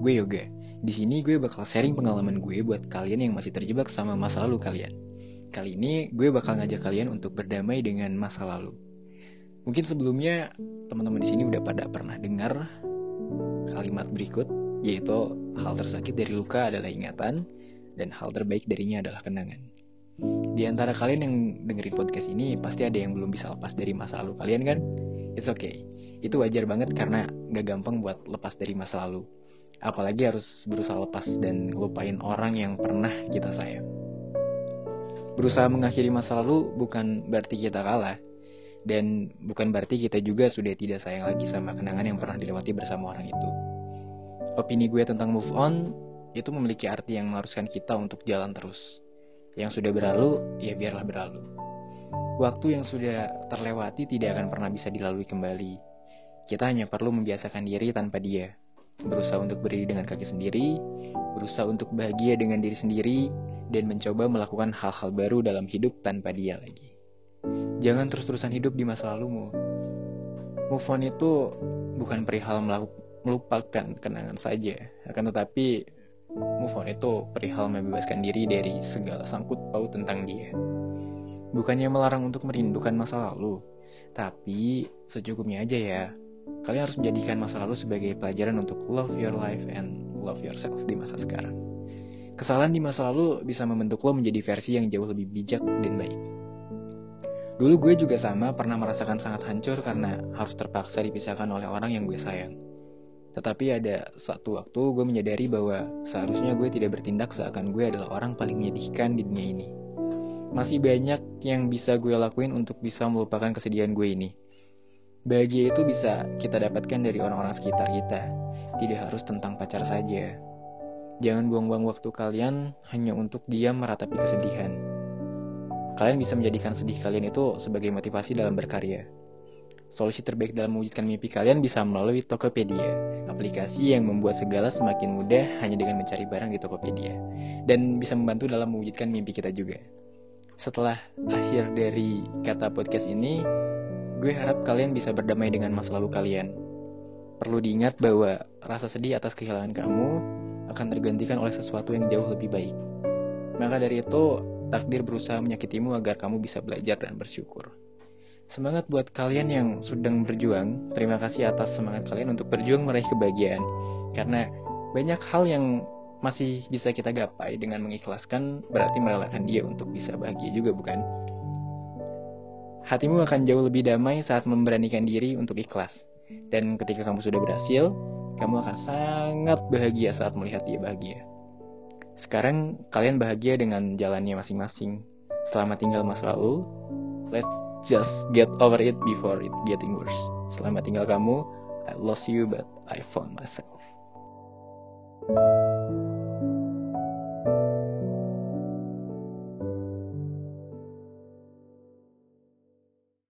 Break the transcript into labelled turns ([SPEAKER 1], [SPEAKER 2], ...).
[SPEAKER 1] gue Yoga. Di sini gue bakal sharing pengalaman gue buat kalian yang masih terjebak sama masa lalu kalian. Kali ini gue bakal ngajak kalian untuk berdamai dengan masa lalu. Mungkin sebelumnya teman-teman di sini udah pada pernah dengar kalimat berikut, yaitu hal tersakit dari luka adalah ingatan dan hal terbaik darinya adalah kenangan. Di antara kalian yang dengerin podcast ini pasti ada yang belum bisa lepas dari masa lalu kalian kan? It's okay. Itu wajar banget karena gak gampang buat lepas dari masa lalu apalagi harus berusaha lepas dan ngelupain orang yang pernah kita sayang. Berusaha mengakhiri masa lalu bukan berarti kita kalah, dan bukan berarti kita juga sudah tidak sayang lagi sama kenangan yang pernah dilewati bersama orang itu. Opini gue tentang move on itu memiliki arti yang mengharuskan kita untuk jalan terus. Yang sudah berlalu, ya biarlah berlalu. Waktu yang sudah terlewati tidak akan pernah bisa dilalui kembali. Kita hanya perlu membiasakan diri tanpa dia berusaha untuk berdiri dengan kaki sendiri, berusaha untuk bahagia dengan diri sendiri, dan mencoba melakukan hal-hal baru dalam hidup tanpa dia lagi. Jangan terus-terusan hidup di masa lalumu. Move on itu bukan perihal melupakan kenangan saja, akan tetapi move on itu perihal membebaskan diri dari segala sangkut paut tentang dia. Bukannya melarang untuk merindukan masa lalu, tapi secukupnya aja ya Kalian harus menjadikan masa lalu sebagai pelajaran untuk love your life and love yourself di masa sekarang. Kesalahan di masa lalu bisa membentuk lo menjadi versi yang jauh lebih bijak dan baik. Dulu gue juga sama pernah merasakan sangat hancur karena harus terpaksa dipisahkan oleh orang yang gue sayang. Tetapi ada satu waktu gue menyadari bahwa seharusnya gue tidak bertindak seakan gue adalah orang paling menyedihkan di dunia ini. Masih banyak yang bisa gue lakuin untuk bisa melupakan kesedihan gue ini. Bahagia itu bisa kita dapatkan dari orang-orang sekitar kita, tidak harus tentang pacar saja. Jangan buang-buang waktu kalian hanya untuk diam meratapi kesedihan. Kalian bisa menjadikan sedih kalian itu sebagai motivasi dalam berkarya. Solusi terbaik dalam mewujudkan mimpi kalian bisa melalui Tokopedia, aplikasi yang membuat segala semakin mudah hanya dengan mencari barang di Tokopedia, dan bisa membantu dalam mewujudkan mimpi kita juga. Setelah akhir dari kata podcast ini, Gue harap kalian bisa berdamai dengan masa lalu kalian. Perlu diingat bahwa rasa sedih atas kehilangan kamu akan tergantikan oleh sesuatu yang jauh lebih baik. Maka dari itu, takdir berusaha menyakitimu agar kamu bisa belajar dan bersyukur. Semangat buat kalian yang sedang berjuang. Terima kasih atas semangat kalian untuk berjuang meraih kebahagiaan. Karena banyak hal yang masih bisa kita gapai dengan mengikhlaskan berarti merelakan dia untuk bisa bahagia juga bukan? Hatimu akan jauh lebih damai saat memberanikan diri untuk ikhlas. Dan ketika kamu sudah berhasil, kamu akan sangat bahagia saat melihat dia bahagia. Sekarang kalian bahagia dengan jalannya masing-masing. Selama tinggal masa lalu, let's just get over it before it getting worse. Selama tinggal kamu, I lost you but I found myself.